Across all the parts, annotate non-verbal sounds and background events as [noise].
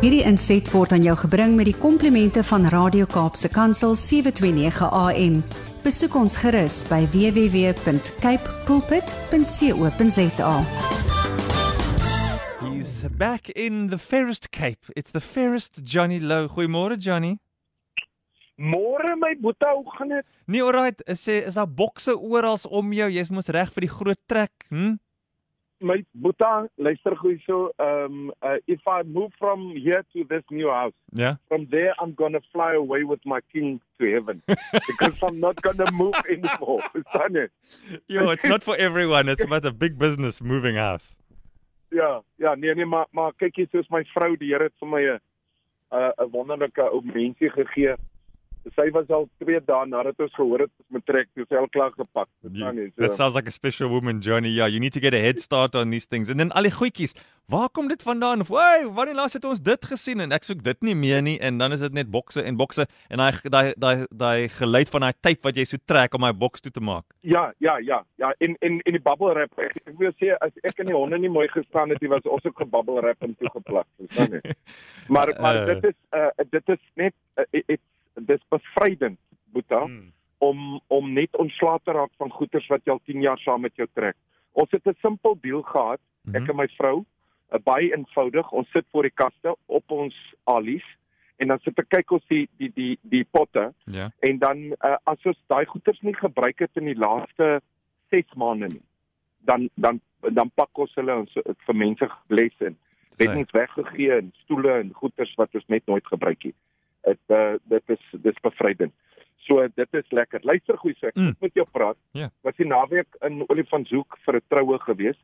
Hierdie inset word aan jou gebring met die komplimente van Radio Kaapse Kansel 729 AM. Besoek ons gerus by www.cape pulpit.co.za. He's back in the fairest Cape. It's the fairest Johnny Low. Goeiemôre Johnny. Môre my boetie, hoe gaan dit? Nee, alright. Is sê is daar bokse oral om jou? Jy's mos reg vir die groot trek, hm? My boetie, luister gou so, um uh, if I move from here to this new house, Ja. from there I'm going to fly away with my king to heaven [laughs] because I'm not going to move anymore. [laughs] Verstaan jy? Yo, it's not for everyone. It's about a big business moving house. Ja, ja, nee nee, maar maar kyk hier soos my vrou, die Here het vir my 'n 'n 'n wonderlike ou mensie gegee. Sy was al 2 dae nadat ons gehoor het ons moet trek, toe sy al klaar gepak. Verstaan jy? That sounds like a special woman, Johnny. Yeah, you need to get a head start on these things. And then al die goedjies. Waar kom dit vandaan? Of, "Hey, wanneer laas het ons dit gesien?" En ek soek dit nie meer nie en dan is dit net bokse en bokse en daai daai daai daai geluid van daai tape wat jy so trek om my boks toe te maak. Ja, ja, ja, ja. En en en die bubble wrap. Ek, ek wil sê as ek en die honde nie mooi gestaan het, nie, was ons ook gebubble wrap en toegeplak, verstaan jy? [laughs] Maar maar Uh. dit is uh dit is net uh, it's dis bevrydend, Boeta, Hmm. om om net ontslae te raak van goederes wat jy al 10 jaar saam met jou trek. Ons het 'n simpel deal gehad, ek Mhm. en my vrou, baie eenvoudig. Ons sit voor die kaste op ons alies en dan sit ek kyk ons die die die die potte Ja. en dan uh, as ons daai goederes nie gebruik het in die laaste 6 maande nie dan dan dan pak ons hulle ons vir mense les in beddens weggegee en stoele en goederes wat ons net nooit gebruik het dit uh, dit is dis bevrydend so dit is lekker luister goeie so ek Mm. met jou praat Ja. was die naweek in Olifantshoek vir 'n troue gewees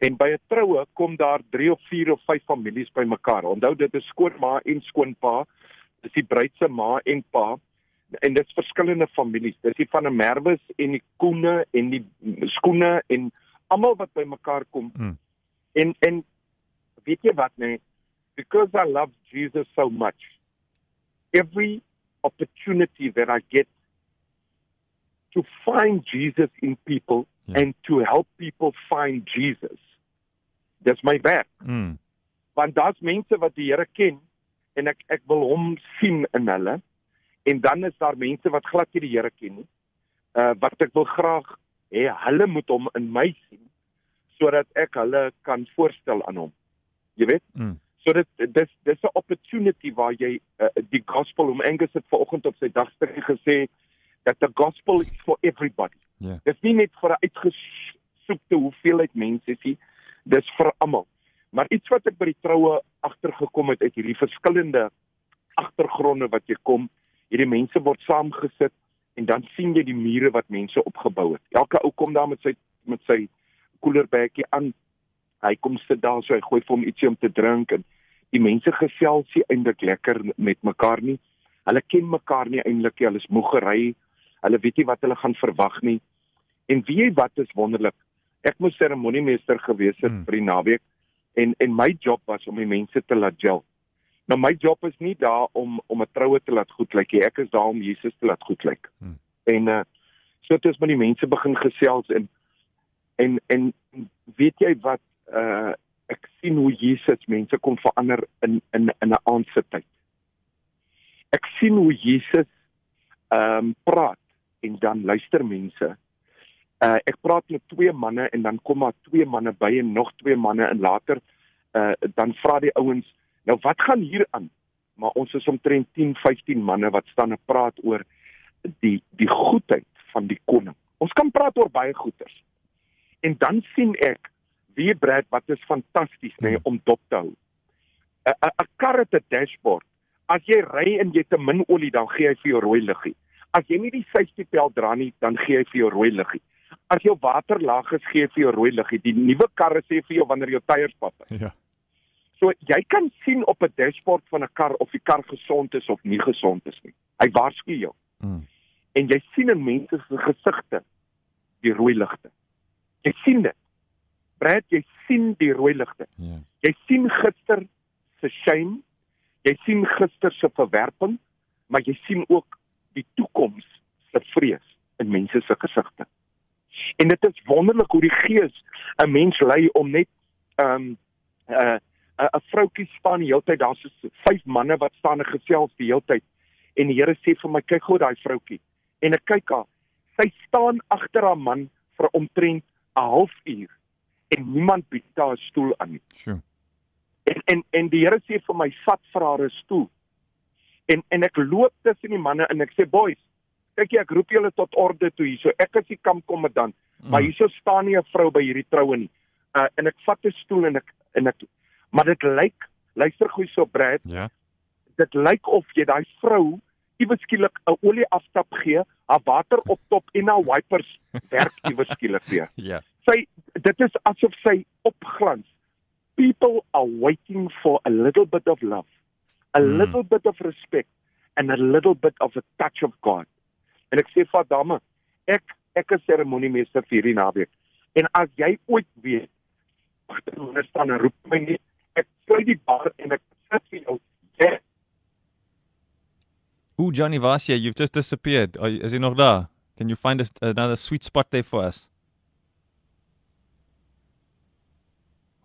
en by 'n troue kom daar 3 of 4 of 5 families bymekaar onthou dit is skoonma en skoonpa dis die bruid se ma en pa en dit's verskillende families. Dis die van die Merwes en die Koene en die skoene en almal wat bymekaar kom. Mm. En en weet jy wat nee? Because I love Jesus so much. Every opportunity that I get to find Jesus in people Ja. and to help people find Jesus. Dis my werk Mm. want daar's mense wat die Here ken en ek ek wil hom sien in hulle en dan is daar mense wat glad nie die Here ken nie. Uh wat ek wil graag hê hulle moet hom in my sien sodat ek hulle kan voorstel aan hom. Jy weet? Mm. So dit dis dis 'n opportunity waar jy uh, die gospel om Angus het vanoggend op sy dagstukkie gesê dat the gospel is for everybody. Ja. Dis nie net vir 'n uitgesoekte hoeveelheid mense nie, dis vir almal. Maar iets wat ek by die troue agtergekom het uit hierdie verskillende agtergronde wat jy kom, hierdie mense word saamgesit en dan sien jy die mure wat mense opgebou het. Elke ou kom daar met sy met sy koelerbekkie aan. Hy kom sit daar so hy gooi vir hom ietsie om te drink en die mense gesels nie eintlik lekker met mekaar nie. Hulle ken mekaar nie eintlik nie. Hulle is moeg gery. Hulle weet nie wat hulle gaan verwag nie. En weet jy wat is wonderlik? Ek moes seremoniemeester gewees het Hmm. vir die naweek en en my job was om die mense te laat gel. Nou my job is nie daar om om 'n troue te laat goed lyk nie. Ek is daar om Jesus te laat goed lyk. Hmm. En uh so het ons met die mense begin gesels en en en weet jy wat uh ek sien hoe Jesus mense kom verander in in in 'n aand se tyd. Ek sien hoe Jesus ehm um, praat en dan luister mense. Uh ek praat met twee manne en dan kom maar twee manne by en nog twee manne en later uh dan vra die ouens, nou wat gaan hier aan? Maar ons is omtrent 10, 15 manne wat staan en praat oor die die goedheid van die koning. Ons kan praat oor baie goeters. En dan sien ek wie Brad wat is fantasties nê nee, om dop te hou. 'n 'n kar het 'n dashboard. As jy ry en jy te min olie, dan gee hy vir jou rooi liggie. As jy nie die safety belt dra nie, dan gee hy vir jou rooi liggie. As jou water laag is, gee hy vir jou rooi liggie. Die nuwe karre sê vir jou wanneer jou tyres pap. Ja. So jy kan sien op 'n dashboard van 'n kar of die kar gesond is of nie gesond is nie. Hy waarsku jou. Mm. En jy sien in mense se gesigte die rooi ligte. Jy sien dit. Brad, jy sien die rooi ligte. Ja. Jy sien gister se shame, jy sien gister se verwerping, maar jy sien ook die toekoms se vrees in mense se gesigte. En dit is wonderlik hoe die Gees 'n mens lei om net ehm um, uh 'n 'n vroutjie staan die hele tyd, daar's so vyf manne wat staan en gesels die hele tyd. En die Here sê vir my, kyk gou daai vroutjie. En ek kyk haar. Sy staan agter haar man vir omtrent 'n halfuur en niemand bied haar 'n stoel aan nie. Sjoe. En en en die Here sê vir my, vat vir haar 'n stoel. En en ek loop tussen die manne en ek sê, "Boys, kyk jy ek roep julle tot orde toe hier. So ek is die kampkommandant, mm. maar hierso staan nie 'n vrou by hierdie troue nie." Uh en ek vat 'n stoel en ek en ek maar dit lyk luister gou so Brad. Ja. Dit lyk of jy daai vrou iewes skielik 'n olie afstap gee, haar water optop en haar wipers werk [laughs] iewes skielik weer. Ja. Sy dit is asof sy opglans. People are waiting for a little bit of love, a Hmm. little bit of respect and a little bit of a touch of God. En ek sê vir dame, ek ek is seremoniemeester vir hierdie naweek. En as jy ooit weet agter staan en roep my nie, ek sluit die bar en ek sit vir jou. Ja, Ooh, Johnny Vasia, you've just disappeared. Are, is he nog daar? Can you find us another sweet spot there for us?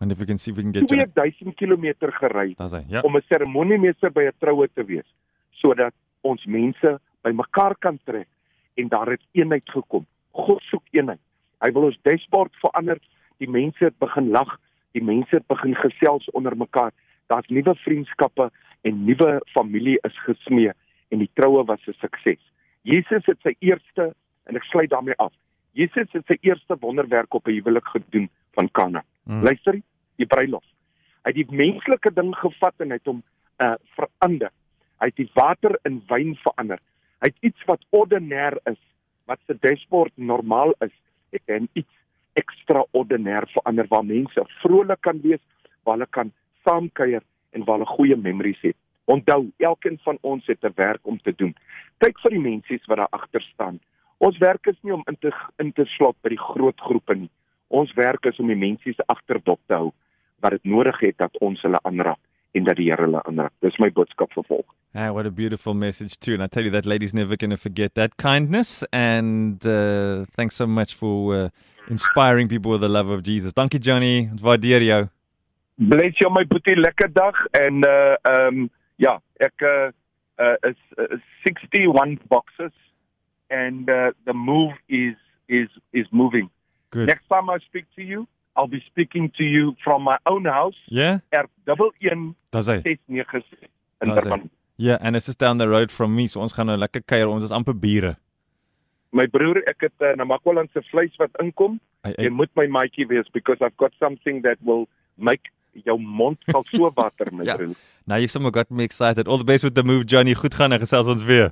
Wonder if we can see if we can get Johnny. 2000 km gery. Ja. om 'n seremoniemeester by 'n troue te wees sodat ons mense bymekaar kan trek en daar het eenheid gekom. God soek eenheid. Hy wil ons dashboard verander. Die mense het begin lag, die mense het begin gesels onder mekaar. Daar's nuwe vriendskappe en nuwe familie is gesmee en die troue was 'n sukses. Jesus het sy eerste en ek sluit daarmee af. Jesus het sy eerste wonderwerk op 'n huwelik gedoen van Kana. Mm. Luister, die bruilof. Hy het die menslike ding gevat en hy het hom uh verander. Hy het die water in wyn verander. Hy het iets wat ordinêr is, wat se dashboard normaal is, en iets ekstraordinêr verander waar mense vrolik kan wees, waar hulle kan saamkuier en waar hulle goeie memories het. Onthou, elkeen van ons het 'n werk om te doen. Kyk vir die mense wat daar agter staan. Ons werk is nie om in te in te slot by die groot groepe nie. Ons werk is om die mense se agterdop te hou wat dit nodig het dat ons hulle aanraak en dat die Here hulle aanraak. Dis my boodskap vir volk. Ah, what a beautiful message too. And I tell you that lady's never going to forget that kindness. And uh, thanks so much for uh, inspiring people with the love of Jesus. Dankie Johnny. Waardeer jou. Bless jou my boetie, lekker dag en uh um, ja, ek uh, uh is uh, 61 boxes and uh the move is is is moving. Good. Next time I speak to you, I'll be speaking to you from my own house, Yeah? R11 Daar's hy. 696 in Daar's hy. Durban. Yeah, and it's just down the road from me. So ons gaan nou lekker kuier. Ons is amper bure. My broer, ek het uh, Namakwaland se vleis wat inkom. Jy moet my maatjie wees because I've got something that will make jou mond sal so [laughs] water my Ja. broer. now you've somehow got me excited. All the best with the move Johnny. Goed gaan en gesels ons weer.